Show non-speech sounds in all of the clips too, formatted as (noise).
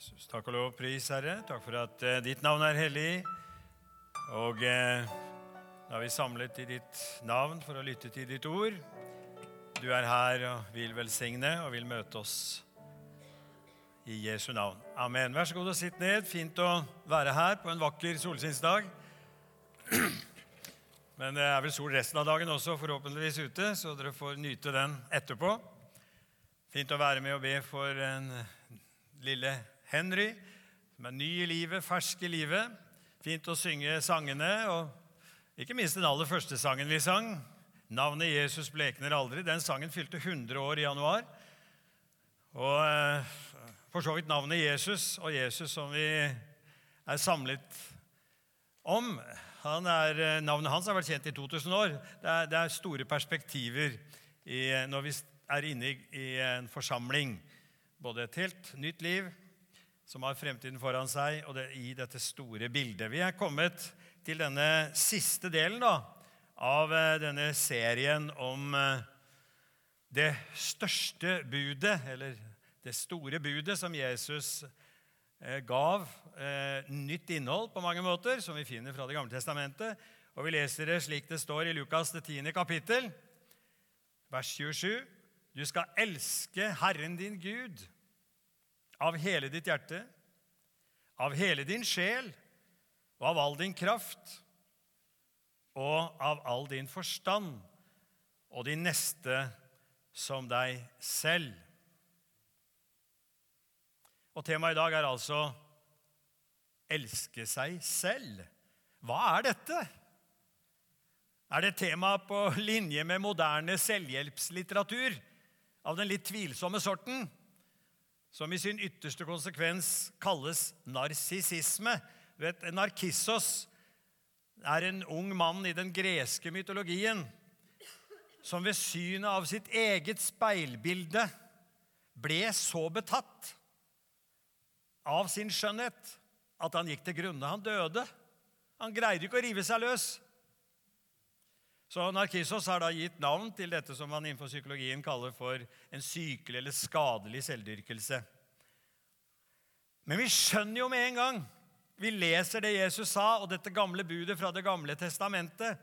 Jesus. Takk og lov, pris, Herre. Takk for at eh, ditt navn er hellig. Og eh, da er vi samlet i ditt navn for å lytte til ditt ord. Du er her og vil velsigne og vil møte oss i Jesu navn. Amen. Vær så god og sitt ned. Fint å være her på en vakker solskinnsdag. (clears throat) Men det er vel sol resten av dagen også, forhåpentligvis ute, så dere får nyte den etterpå. Fint å være med og be for en lille Henry, som er ny i livet, fersk i livet. Fint å synge sangene, og ikke minst den aller første sangen vi sang. 'Navnet Jesus blekner aldri'. Den sangen fylte 100 år i januar. Og eh, for så vidt navnet Jesus og Jesus som vi er samlet om han er, eh, Navnet hans har vært kjent i 2000 år. Det er, det er store perspektiver i, når vi er inne i, i en forsamling. Både et helt nytt liv som har fremtiden foran seg, og det, i dette store bildet. Vi er kommet til denne siste delen da, av eh, denne serien om eh, det største budet, eller det store budet som Jesus eh, gav nytt innhold på mange måter, som vi finner fra Det gamle testamentet. Og Vi leser det slik det står i Lukas det 10. kapittel, vers 27. Du skal elske Herren din Gud av hele ditt hjerte, av hele din sjel og av all din kraft og av all din forstand og din neste som deg selv. Og Temaet i dag er altså 'elske seg selv'. Hva er dette? Er det tema på linje med moderne selvhjelpslitteratur av den litt tvilsomme sorten? Som i sin ytterste konsekvens kalles narsissisme. Narkissos er en ung mann i den greske mytologien som ved synet av sitt eget speilbilde ble så betatt av sin skjønnhet at han gikk til grunne. Han døde. Han greide ikke å rive seg løs. Så Narkisos har da gitt navn til dette som man innenfor psykologien kaller for en sykelig eller skadelig selvdyrkelse. Men vi skjønner jo med en gang, vi leser det Jesus sa, og dette gamle budet fra Det gamle testamentet,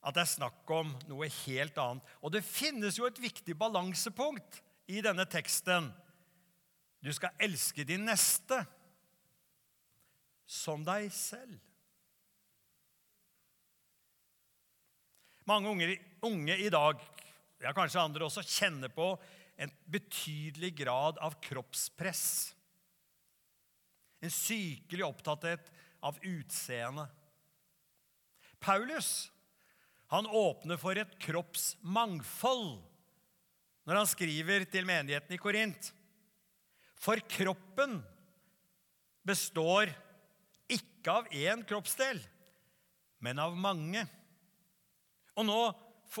at det er snakk om noe helt annet. Og det finnes jo et viktig balansepunkt i denne teksten. Du skal elske din neste som deg selv. Mange unge, unge i dag, ja kanskje andre også, kjenner på en betydelig grad av kroppspress. En sykelig opptatthet av utseende. Paulus han åpner for et kroppsmangfold når han skriver til menigheten i Korint. For kroppen består ikke av én kroppsdel, men av mange. Og nå,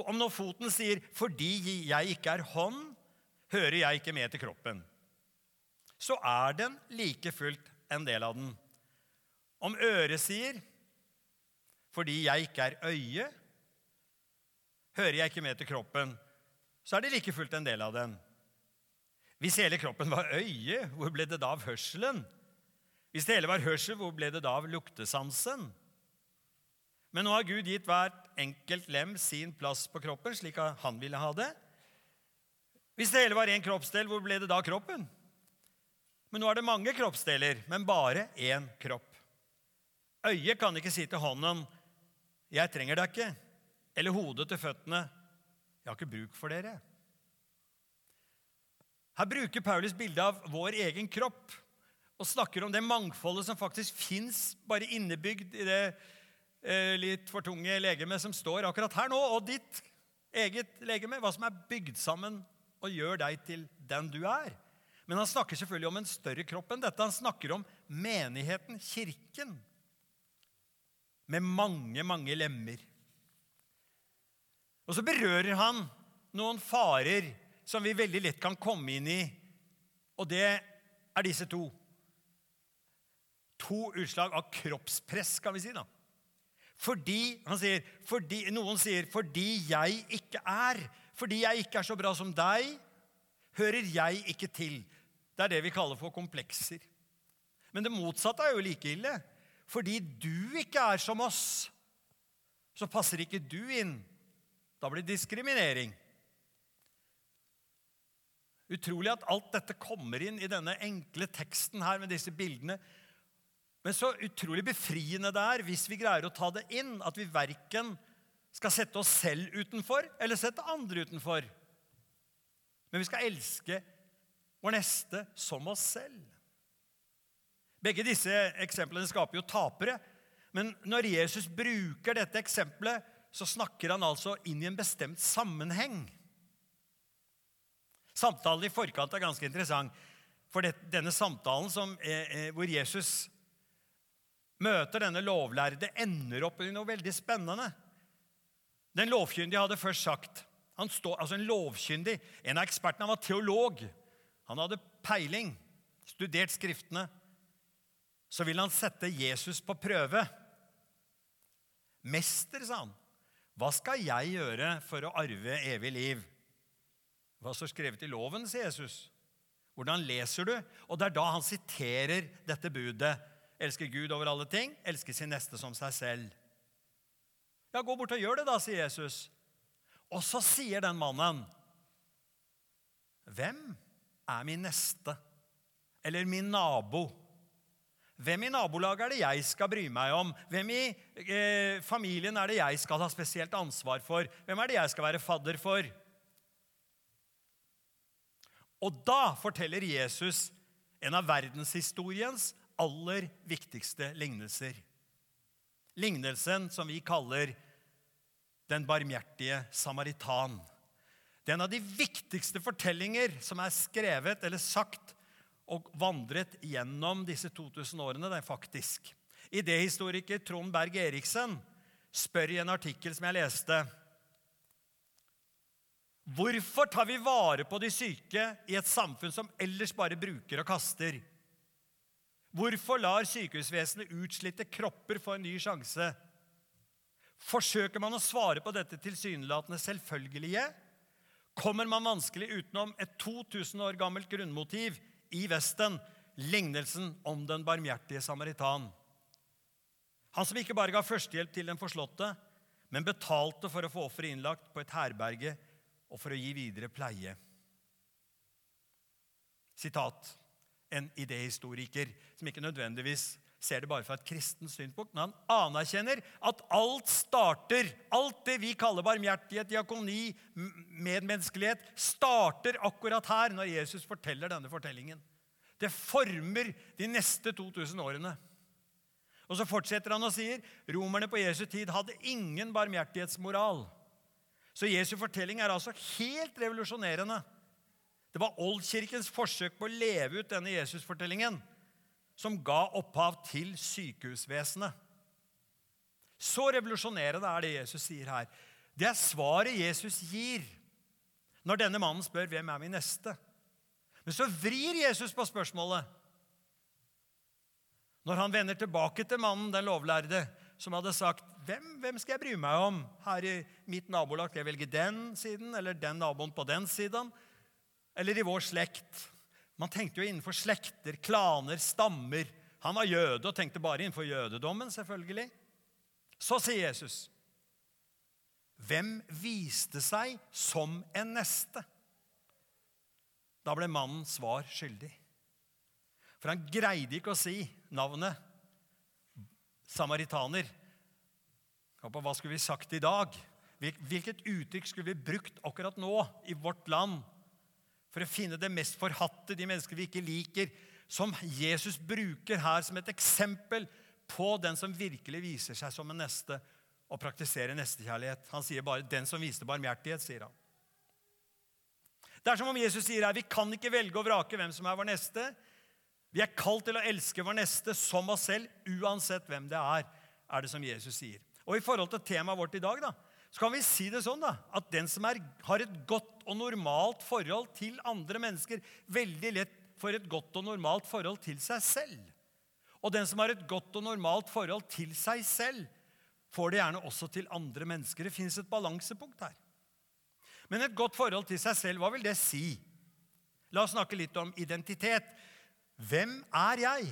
om når foten sier 'fordi jeg ikke er hånd, hører jeg ikke med til kroppen', så er den like fullt en del av den. Om øret sier 'fordi jeg ikke er øye, hører jeg ikke med til kroppen', så er det like fullt en del av den. Hvis hele kroppen var øye, hvor ble det da av hørselen? Hvis det hele var hørsel, hvor ble det da av luktesansen? Men nå har Gud gitt hvert enkelt lem sin plass på kroppen, slik han ville ha det. Hvis det hele var én kroppsdel, hvor ble det da kroppen? Men nå er det mange kroppsdeler, men bare én kropp. Øyet kan ikke si til hånden 'Jeg trenger deg ikke', eller hodet til føttene 'Jeg har ikke bruk for dere'. Her bruker Paulus bildet av vår egen kropp og snakker om det mangfoldet som faktisk fins bare innebygd i det litt for tunge legeme som står akkurat her nå, og ditt eget legeme, hva som er bygd sammen og gjør deg til den du er. Men han snakker selvfølgelig om en større kropp enn dette. Han snakker om menigheten, kirken, med mange, mange lemmer. Og så berører han noen farer som vi veldig lett kan komme inn i, og det er disse to. To utslag av kroppspress, kan vi si. da. Fordi, han sier, fordi, Noen sier 'fordi jeg ikke er'. Fordi jeg ikke er så bra som deg, hører jeg ikke til. Det er det vi kaller for komplekser. Men det motsatte er jo like ille. Fordi du ikke er som oss, så passer ikke du inn. Da blir det diskriminering. Utrolig at alt dette kommer inn i denne enkle teksten her med disse bildene. Men så utrolig befriende det er hvis vi greier å ta det inn, at vi verken skal sette oss selv utenfor eller sette andre utenfor. Men vi skal elske vår neste som oss selv. Begge disse eksemplene skaper jo tapere. Men når Jesus bruker dette eksempelet, så snakker han altså inn i en bestemt sammenheng. Samtalen i forkant er ganske interessant. For denne samtalen som, eh, hvor Jesus møter denne lovlærde, ender opp i noe veldig spennende. Den lovkyndige hadde først sagt stod, altså En lovkyndig, en av ekspertene, han var teolog. Han hadde peiling, studert Skriftene. Så ville han sette Jesus på prøve. Mester, sa han, hva skal jeg gjøre for å arve evig liv? Hva står skrevet i loven, sier Jesus. Hvordan leser du? Og det er da han siterer dette budet. Elske Gud over alle ting, elske sin neste som seg selv. Ja, gå bort og gjør det, da, sier Jesus. Og så sier den mannen, Hvem er min neste? Eller min nabo? Hvem i nabolaget er det jeg skal bry meg om? Hvem i eh, familien er det jeg skal ha spesielt ansvar for? Hvem er det jeg skal være fadder for? Og da forteller Jesus en av verdenshistoriens aller viktigste lignelser. Lignelsen som vi kaller Den barmhjertige samaritan. Det er en av de viktigste fortellinger som er skrevet eller sagt og vandret gjennom disse 2000 årene. det er faktisk. Idéhistoriker Trond Berg Eriksen spør i en artikkel som jeg leste Hvorfor tar vi vare på de syke i et samfunn som ellers bare bruker og kaster? Hvorfor lar sykehusvesenet utslitte kropper få en ny sjanse? Forsøker man å svare på dette tilsynelatende selvfølgelige, kommer man vanskelig utenom et 2000 år gammelt grunnmotiv i Vesten, lignelsen om den barmhjertige samaritan. Han som ikke bare ga førstehjelp til den forslåtte, men betalte for å få offeret innlagt på et herberge og for å gi videre pleie. Sitat en idéhistoriker som ikke nødvendigvis ser det bare fra et kristent synspunkt, men han anerkjenner at alt starter, alt det vi kaller barmhjertighet, diakoni, medmenneskelighet, starter akkurat her når Jesus forteller denne fortellingen. Det former de neste 2000 årene. Og så fortsetter han og sier romerne på Jesu tid hadde ingen barmhjertighetsmoral. Så Jesu fortelling er altså helt revolusjonerende. Det var Oldkirkens forsøk på å leve ut denne Jesusfortellingen som ga opphav til sykehusvesenet. Så revolusjonerende er det Jesus sier her. Det er svaret Jesus gir når denne mannen spør 'Hvem er min neste?' Men så vrir Jesus på spørsmålet. Når han vender tilbake til mannen, den lovlærde, som hadde sagt hvem, hvem, skal jeg bry meg om her i mitt nabolag? Skal jeg velge den siden eller den naboen på den siden? Eller i vår slekt? Man tenkte jo innenfor slekter, klaner, stammer. Han var jøde og tenkte bare innenfor jødedommen, selvfølgelig. Så sier Jesus, hvem viste seg som en neste? Da ble mannen svar skyldig. For han greide ikke å si navnet samaritaner. Hva skulle vi sagt i dag? Hvilket uttrykk skulle vi brukt akkurat nå i vårt land for å finne det mest forhatte, de mennesker vi ikke liker, som Jesus bruker her som et eksempel på den som virkelig viser seg som en neste og praktiserer nestekjærlighet. Han sier bare 'den som viste barmhjertighet', sier han. Det er som om Jesus sier her, vi kan ikke velge og vrake hvem som er vår neste. Vi er kalt til å elske vår neste som oss selv, uansett hvem det er, er det som Jesus sier. Og I forhold til temaet vårt i dag da, så kan vi si det sånn da, at den som er, har et godt og normalt forhold til andre mennesker, veldig lett får et godt og normalt forhold til seg selv. Og den som har et godt og normalt forhold til seg selv, får det gjerne også til andre mennesker. Det fins et balansepunkt her. Men et godt forhold til seg selv, hva vil det si? La oss snakke litt om identitet. Hvem er jeg?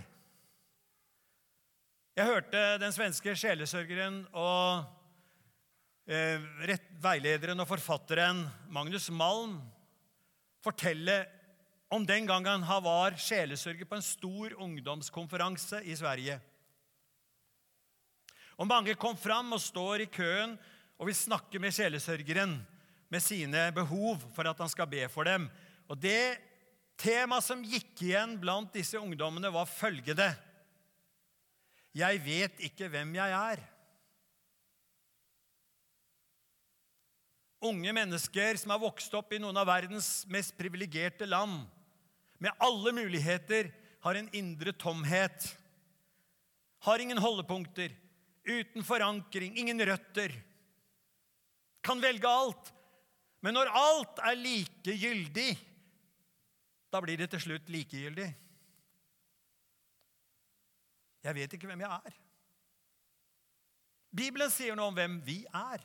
Jeg hørte den svenske sjelesørgeren og veilederen og forfatteren Magnus Malm fortelle om den gangen han var sjelesørger på en stor ungdomskonferanse i Sverige. Og Mange kom fram og står i køen og vil snakke med sjelesørgeren med sine behov for at han skal be for dem. Og Det temaet som gikk igjen blant disse ungdommene, var følgende Jeg vet ikke hvem jeg er. Unge mennesker som har vokst opp i noen av verdens mest privilegerte land, med alle muligheter, har en indre tomhet. Har ingen holdepunkter, uten forankring, ingen røtter. Kan velge alt, men når alt er likegyldig, da blir det til slutt likegyldig. Jeg vet ikke hvem jeg er. Bibelen sier noe om hvem vi er.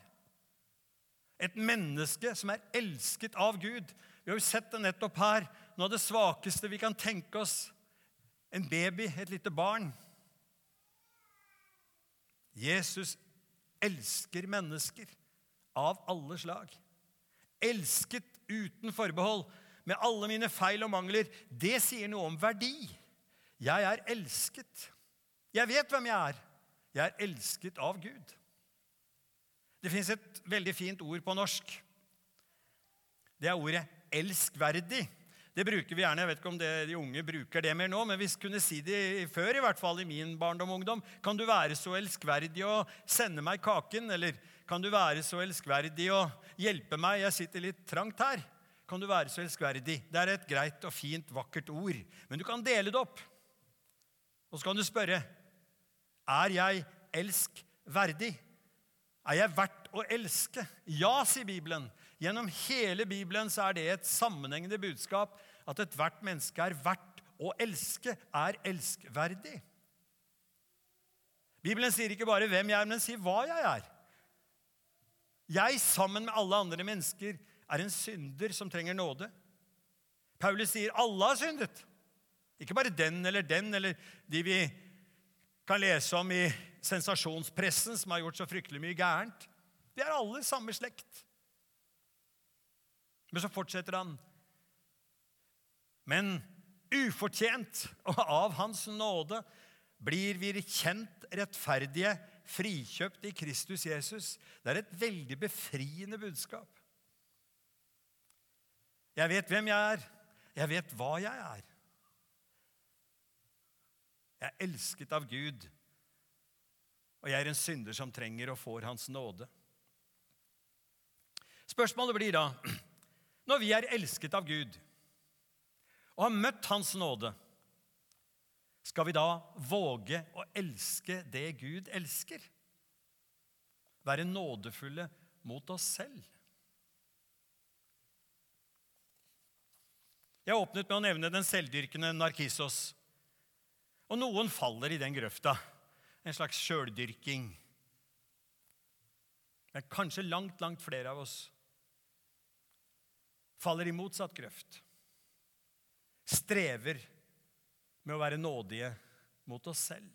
Et menneske som er elsket av Gud. Vi har jo sett det nettopp her. Noe av det svakeste vi kan tenke oss. En baby, et lite barn. Jesus elsker mennesker av alle slag elsket uten forbehold, med alle mine feil og mangler, det sier noe om verdi. Jeg er elsket. Jeg vet hvem jeg er. Jeg er elsket av Gud. Det fins et veldig fint ord på norsk. Det er ordet 'elskverdig'. Det bruker vi gjerne. Jeg vet ikke om det, de unge bruker det mer nå, men vi kunne si det før, i hvert fall i min barndom og ungdom. Kan du være så elskverdig å sende meg kaken? Eller kan du være så elskverdig å hjelpe meg? Jeg sitter litt trangt her. Kan du være så elskverdig? Det er et greit og fint, vakkert ord. Men du kan dele det opp. Og så kan du spørre er jeg elskverdig. Er jeg verdt å elske? Ja, sier Bibelen. Gjennom hele Bibelen så er det et sammenhengende budskap at ethvert menneske er verdt å elske, er elskverdig. Bibelen sier ikke bare hvem jeg er, men sier hva jeg er. Jeg, sammen med alle andre mennesker, er en synder som trenger nåde. Paulus sier alle har syndet. Ikke bare den eller den eller de vi kan lese om i sensasjonspressen, som har gjort så fryktelig mye gærent. Vi er alle samme slekt. Men så fortsetter han. Men ufortjent og av Hans nåde blir vi kjent rettferdige, frikjøpt i Kristus Jesus. Det er et veldig befriende budskap. Jeg vet hvem jeg er. Jeg vet hva jeg er. Jeg er elsket av Gud, og jeg er en synder som trenger og får Hans nåde. Spørsmålet blir da når vi er elsket av Gud og har møtt Hans nåde, skal vi da våge å elske det Gud elsker? Være nådefulle mot oss selv? Jeg åpnet med å nevne den selvdyrkende Narkissos. Og noen faller i den grøfta. En slags sjøldyrking. Men kanskje langt, langt flere av oss faller i motsatt grøft. Strever med å være nådige mot oss selv.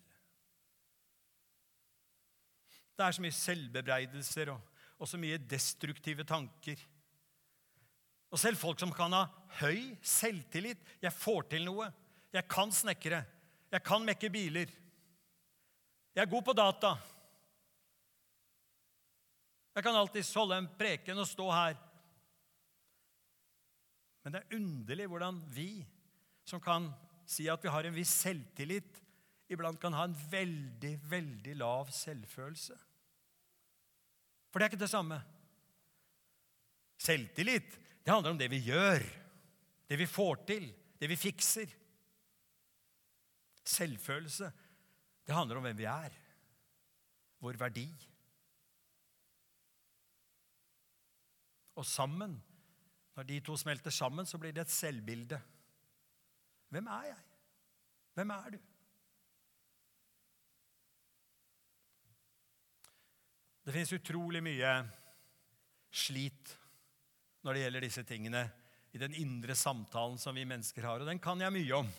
Det er så mye selvbebreidelser og, og så mye destruktive tanker. Og selv folk som kan ha høy selvtillit. 'Jeg får til noe. Jeg kan snekre. Jeg kan mekke biler. Jeg er god på data.' Jeg kan alltids holde en preken og stå her men det er underlig hvordan vi, som kan si at vi har en viss selvtillit, iblant kan ha en veldig, veldig lav selvfølelse. For det er ikke det samme. Selvtillit det handler om det vi gjør, det vi får til, det vi fikser. Selvfølelse det handler om hvem vi er, vår verdi. Og sammen når de to smelter sammen, så blir det et selvbilde. Hvem er jeg? Hvem er du? Det fins utrolig mye slit når det gjelder disse tingene i den indre samtalen som vi mennesker har, og den kan jeg mye om.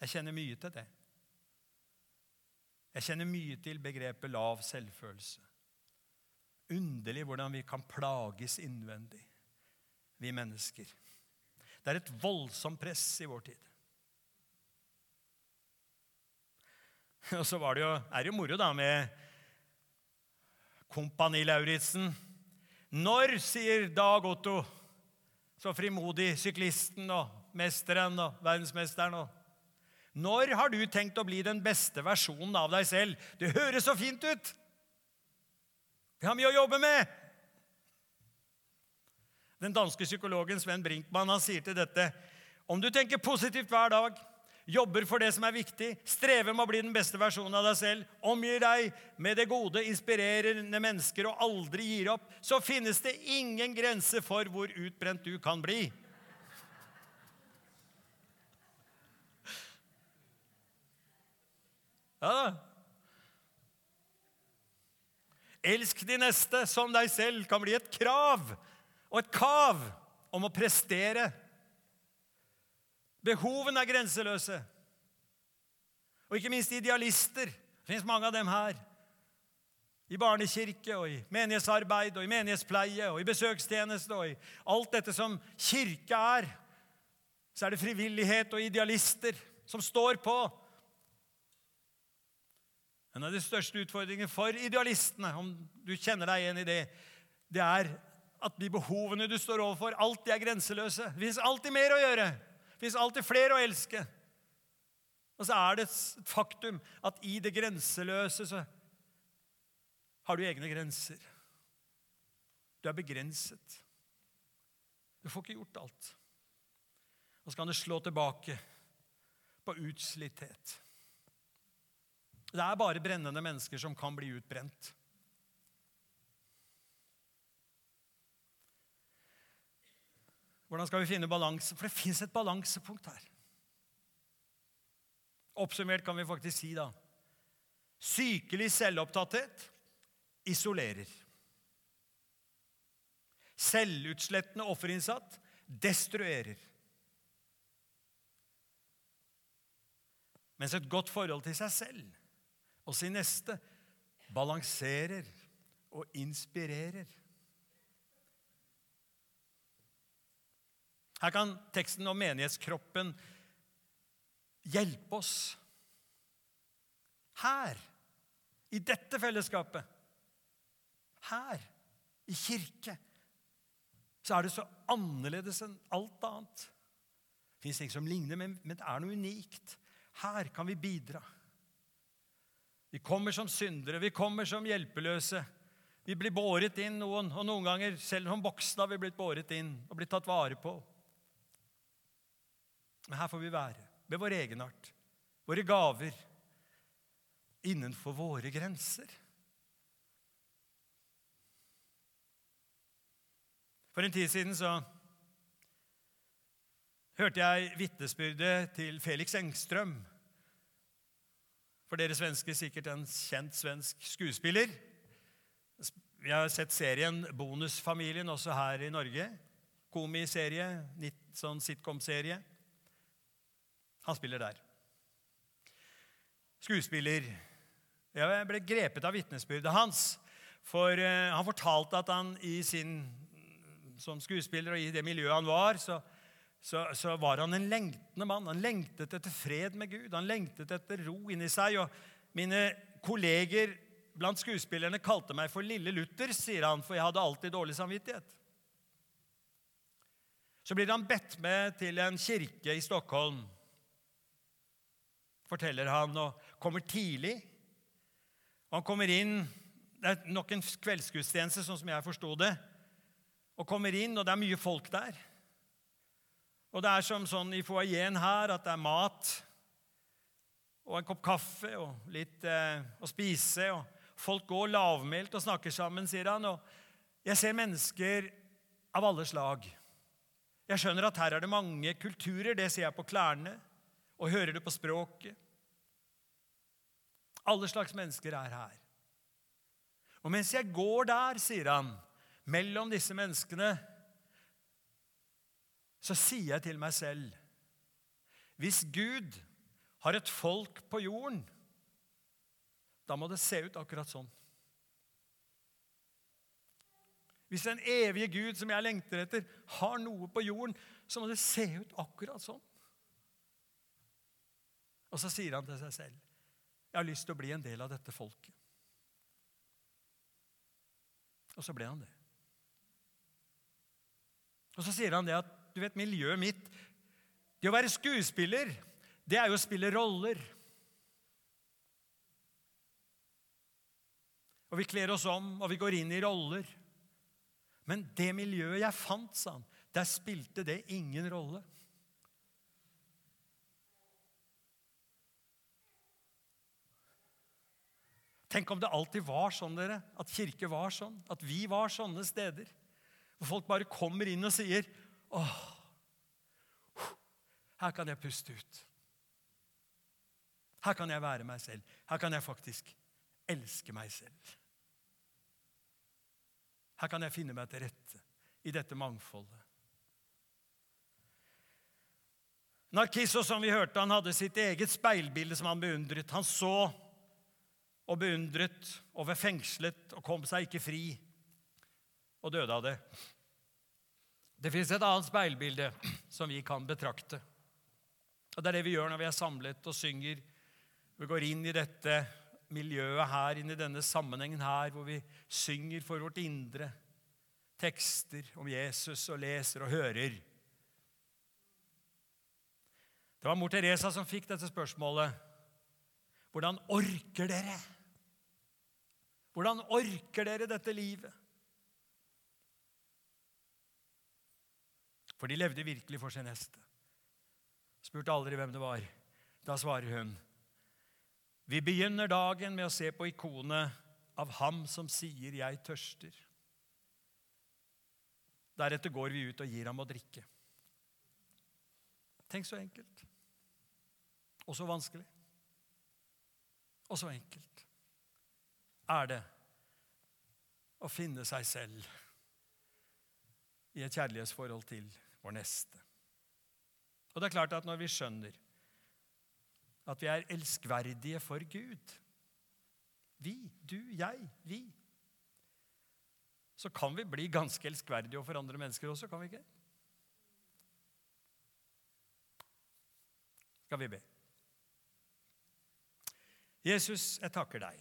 Jeg kjenner mye til det. Jeg kjenner mye til begrepet lav selvfølelse. Underlig hvordan vi kan plages innvendig, vi mennesker. Det er et voldsomt press i vår tid. (laughs) Og så det jo, er det jo moro da med Kompani Lauritzen. Når, sier Dag Otto, så frimodig, syklisten og mesteren og verdensmesteren og Når har du tenkt å bli den beste versjonen av deg selv? Det høres så fint ut! Vi har mye å jobbe med! Den danske psykologen Sven Brinkmann han sier til dette om du tenker positivt hver dag, jobber for det som er viktig, strever med å bli den beste versjonen av deg selv, omgir deg med det gode, inspirerende mennesker og aldri gir opp, så finnes det ingen grense for hvor utbrent du kan bli. Ja da. Elsk de neste som deg selv kan bli et krav og et kav om å prestere Behovene er grenseløse. Og ikke minst idealister. Det fins mange av dem her. I barnekirke og i menighetsarbeid og i menighetspleie og i besøkstjeneste og i alt dette som kirke er. Så er det frivillighet og idealister som står på. En av de største utfordringene for idealistene, om du kjenner deg igjen i det, det er at de behovene du står overfor, alltid er grenseløse. Det fins alltid mer å gjøre. Det fins alltid flere å elske. Og så er det et faktum at i det grenseløse så har du egne grenser. Du er begrenset. Du får ikke gjort alt. Og så kan det slå tilbake på utslitthet. Det er bare brennende mennesker som kan bli utbrent. Hvordan skal vi finne balanse? For det fins et balansepunkt her. Oppsummert kan vi faktisk si da sykelig selvopptatthet isolerer. Selvutslettende offerinnsatt destruerer. Mens et godt forhold til seg selv og sin neste balanserer og inspirerer. Her kan teksten om menighetskroppen hjelpe oss. Her, i dette fellesskapet, her, i kirke, så er det så annerledes enn alt annet. Det fins ting som ligner, men det er noe unikt. Her kan vi bidra. Vi kommer som syndere, vi kommer som hjelpeløse. Vi blir båret inn noen, og noen ganger selv som voksne har vi blitt båret inn og blitt tatt vare på. Men her får vi være med vår egenart, våre gaver, innenfor våre grenser. For en tid siden så hørte jeg vitnesbyrdet til Felix Engstrøm. For dere svensker sikkert en kjent svensk skuespiller. Vi har sett serien Bonusfamilien også her i Norge. Komiserie, sånn sitcom-serie. Han spiller der. Skuespiller. Jeg ble grepet av vitnesbyrdet hans. For uh, han fortalte at han i sin, som skuespiller og i det miljøet han var, så, så, så, var han en lengtende mann. Han lengtet etter fred med Gud. Han lengtet etter ro inni seg. Og mine kolleger blant skuespillerne kalte meg for Lille Luther, sier han, for jeg hadde alltid dårlig samvittighet. Så blir han bedt med til en kirke i Stockholm forteller han, og kommer tidlig. Og han kommer inn Det er nok en kveldsgudstjeneste, sånn som jeg forsto det. Og kommer inn, og det er mye folk der. Og det er som sånn i foajeen her at det er mat og en kopp kaffe og litt eh, å spise. og Folk går lavmælt og snakker sammen, sier han. Og jeg ser mennesker av alle slag. Jeg skjønner at her er det mange kulturer, det ser jeg på klærne og hører det på språket. Alle slags mennesker er her. Og mens jeg går der, sier han, mellom disse menneskene, så sier jeg til meg selv Hvis Gud har et folk på jorden da må det se ut akkurat sånn. Hvis den evige Gud som jeg lengter etter, har noe på jorden, så må det se ut akkurat sånn. Og så sier han til seg selv, 'Jeg har lyst til å bli en del av dette folket'. Og så ble han det. Og så sier han det at du vet, miljøet mitt Det å være skuespiller, det er jo å spille roller. Og vi kler oss om, og vi går inn i roller. Men det miljøet jeg fant, sa han, der spilte det ingen rolle. Tenk om det alltid var sånn, dere, at kirke var sånn, at vi var sånne steder. Hvor folk bare kommer inn og sier åh, her kan jeg puste ut. Her kan jeg være meg selv. Her kan jeg faktisk elske meg selv. Her kan jeg finne meg til rette i dette mangfoldet. Narkisso, som vi hørte, han hadde sitt eget speilbilde som han beundret. Han så og beundret og var fengslet og kom seg ikke fri og døde av det. Det fins et annet speilbilde som vi kan betrakte. Og Det er det vi gjør når vi er samlet og synger. Vi går inn i dette miljøet her, inn i denne sammenhengen her, hvor vi synger for vårt indre. Tekster om Jesus og leser og hører. Det var mor Teresa som fikk dette spørsmålet. Hvordan orker dere? Hvordan orker dere dette livet? For de levde virkelig for sin neste. Spurte aldri hvem det var. Da svarer hun Vi begynner dagen med å se på ikonet av ham som sier 'jeg tørster'. Deretter går vi ut og gir ham å drikke. Tenk så enkelt. Og så vanskelig. Og så enkelt er det å finne seg selv i et kjærlighetsforhold til vår neste. Og det er klart at når vi skjønner at vi er elskverdige for Gud Vi, du, jeg, vi Så kan vi bli ganske elskverdige overfor andre mennesker også, kan vi ikke? Skal vi be? Jesus, jeg takker deg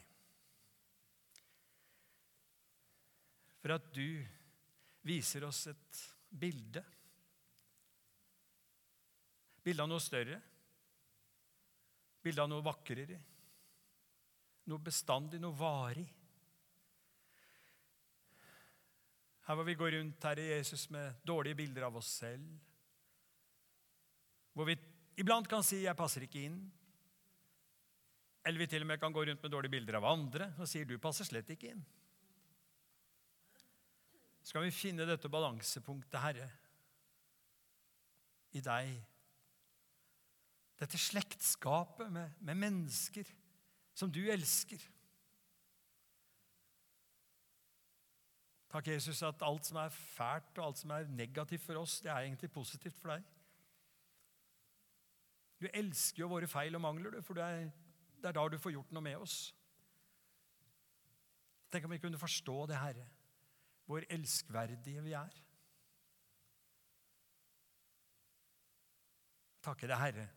for at du viser oss et bilde. Bilde han noe større. Ville han noe vakrere. Noe bestandig, noe varig. Her hvor vi går rundt, Herre Jesus, med dårlige bilder av oss selv. Hvor vi iblant kan si 'jeg passer ikke inn'. Eller vi til og med kan gå rundt med dårlige bilder av andre og sier 'du passer slett ikke inn'. Skal vi finne dette balansepunktet, Herre, i deg. Dette slektskapet med, med mennesker som du elsker. Takk, Jesus, at alt som er fælt og alt som er negativt for oss, det er egentlig positivt for deg. Du elsker jo våre feil og mangler, for det er det er da du får gjort noe med oss. Tenk om vi kunne forstå det, Herre, hvor elskverdige vi er. Takke deg, Herre,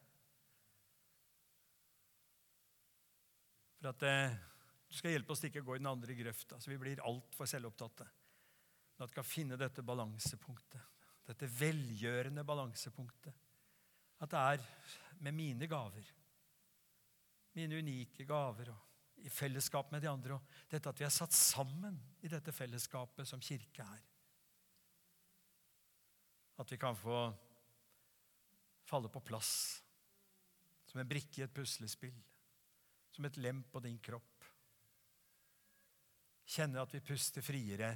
for at eh, du skal hjelpe oss til ikke å gå i den andre grøfta, så vi blir altfor selvopptatte. Men at vi kan finne dette balansepunktet, dette velgjørende balansepunktet. At det er med mine gaver mine unike gaver og i fellesskap med de andre. Og dette at vi er satt sammen i dette fellesskapet som kirke er. At vi kan få falle på plass som en brikke i et puslespill. Som et lem på din kropp. Kjenne at vi puster friere.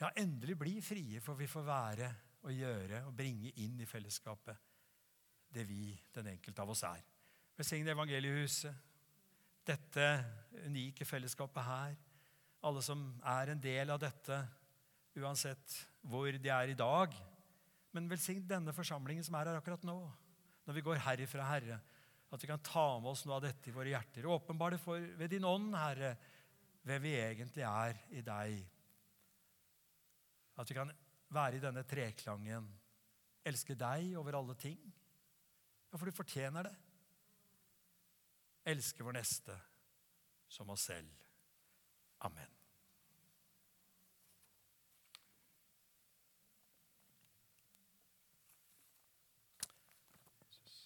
Ja, endelig bli frie, for vi får være og gjøre og bringe inn i fellesskapet det vi, den enkelte av oss, er. Velsign evangeliehuset, dette unike fellesskapet her. Alle som er en del av dette, uansett hvor de er i dag. Men velsign denne forsamlingen som er her akkurat nå. Når vi går herifra, Herre, At vi kan ta med oss noe av dette i våre hjerter. Åpenbar det for ved din ånd, Herre, hvem vi egentlig er i deg. At vi kan være i denne treklangen. Elske deg over alle ting. Ja, for du fortjener det. Elske vår neste som oss selv. Amen.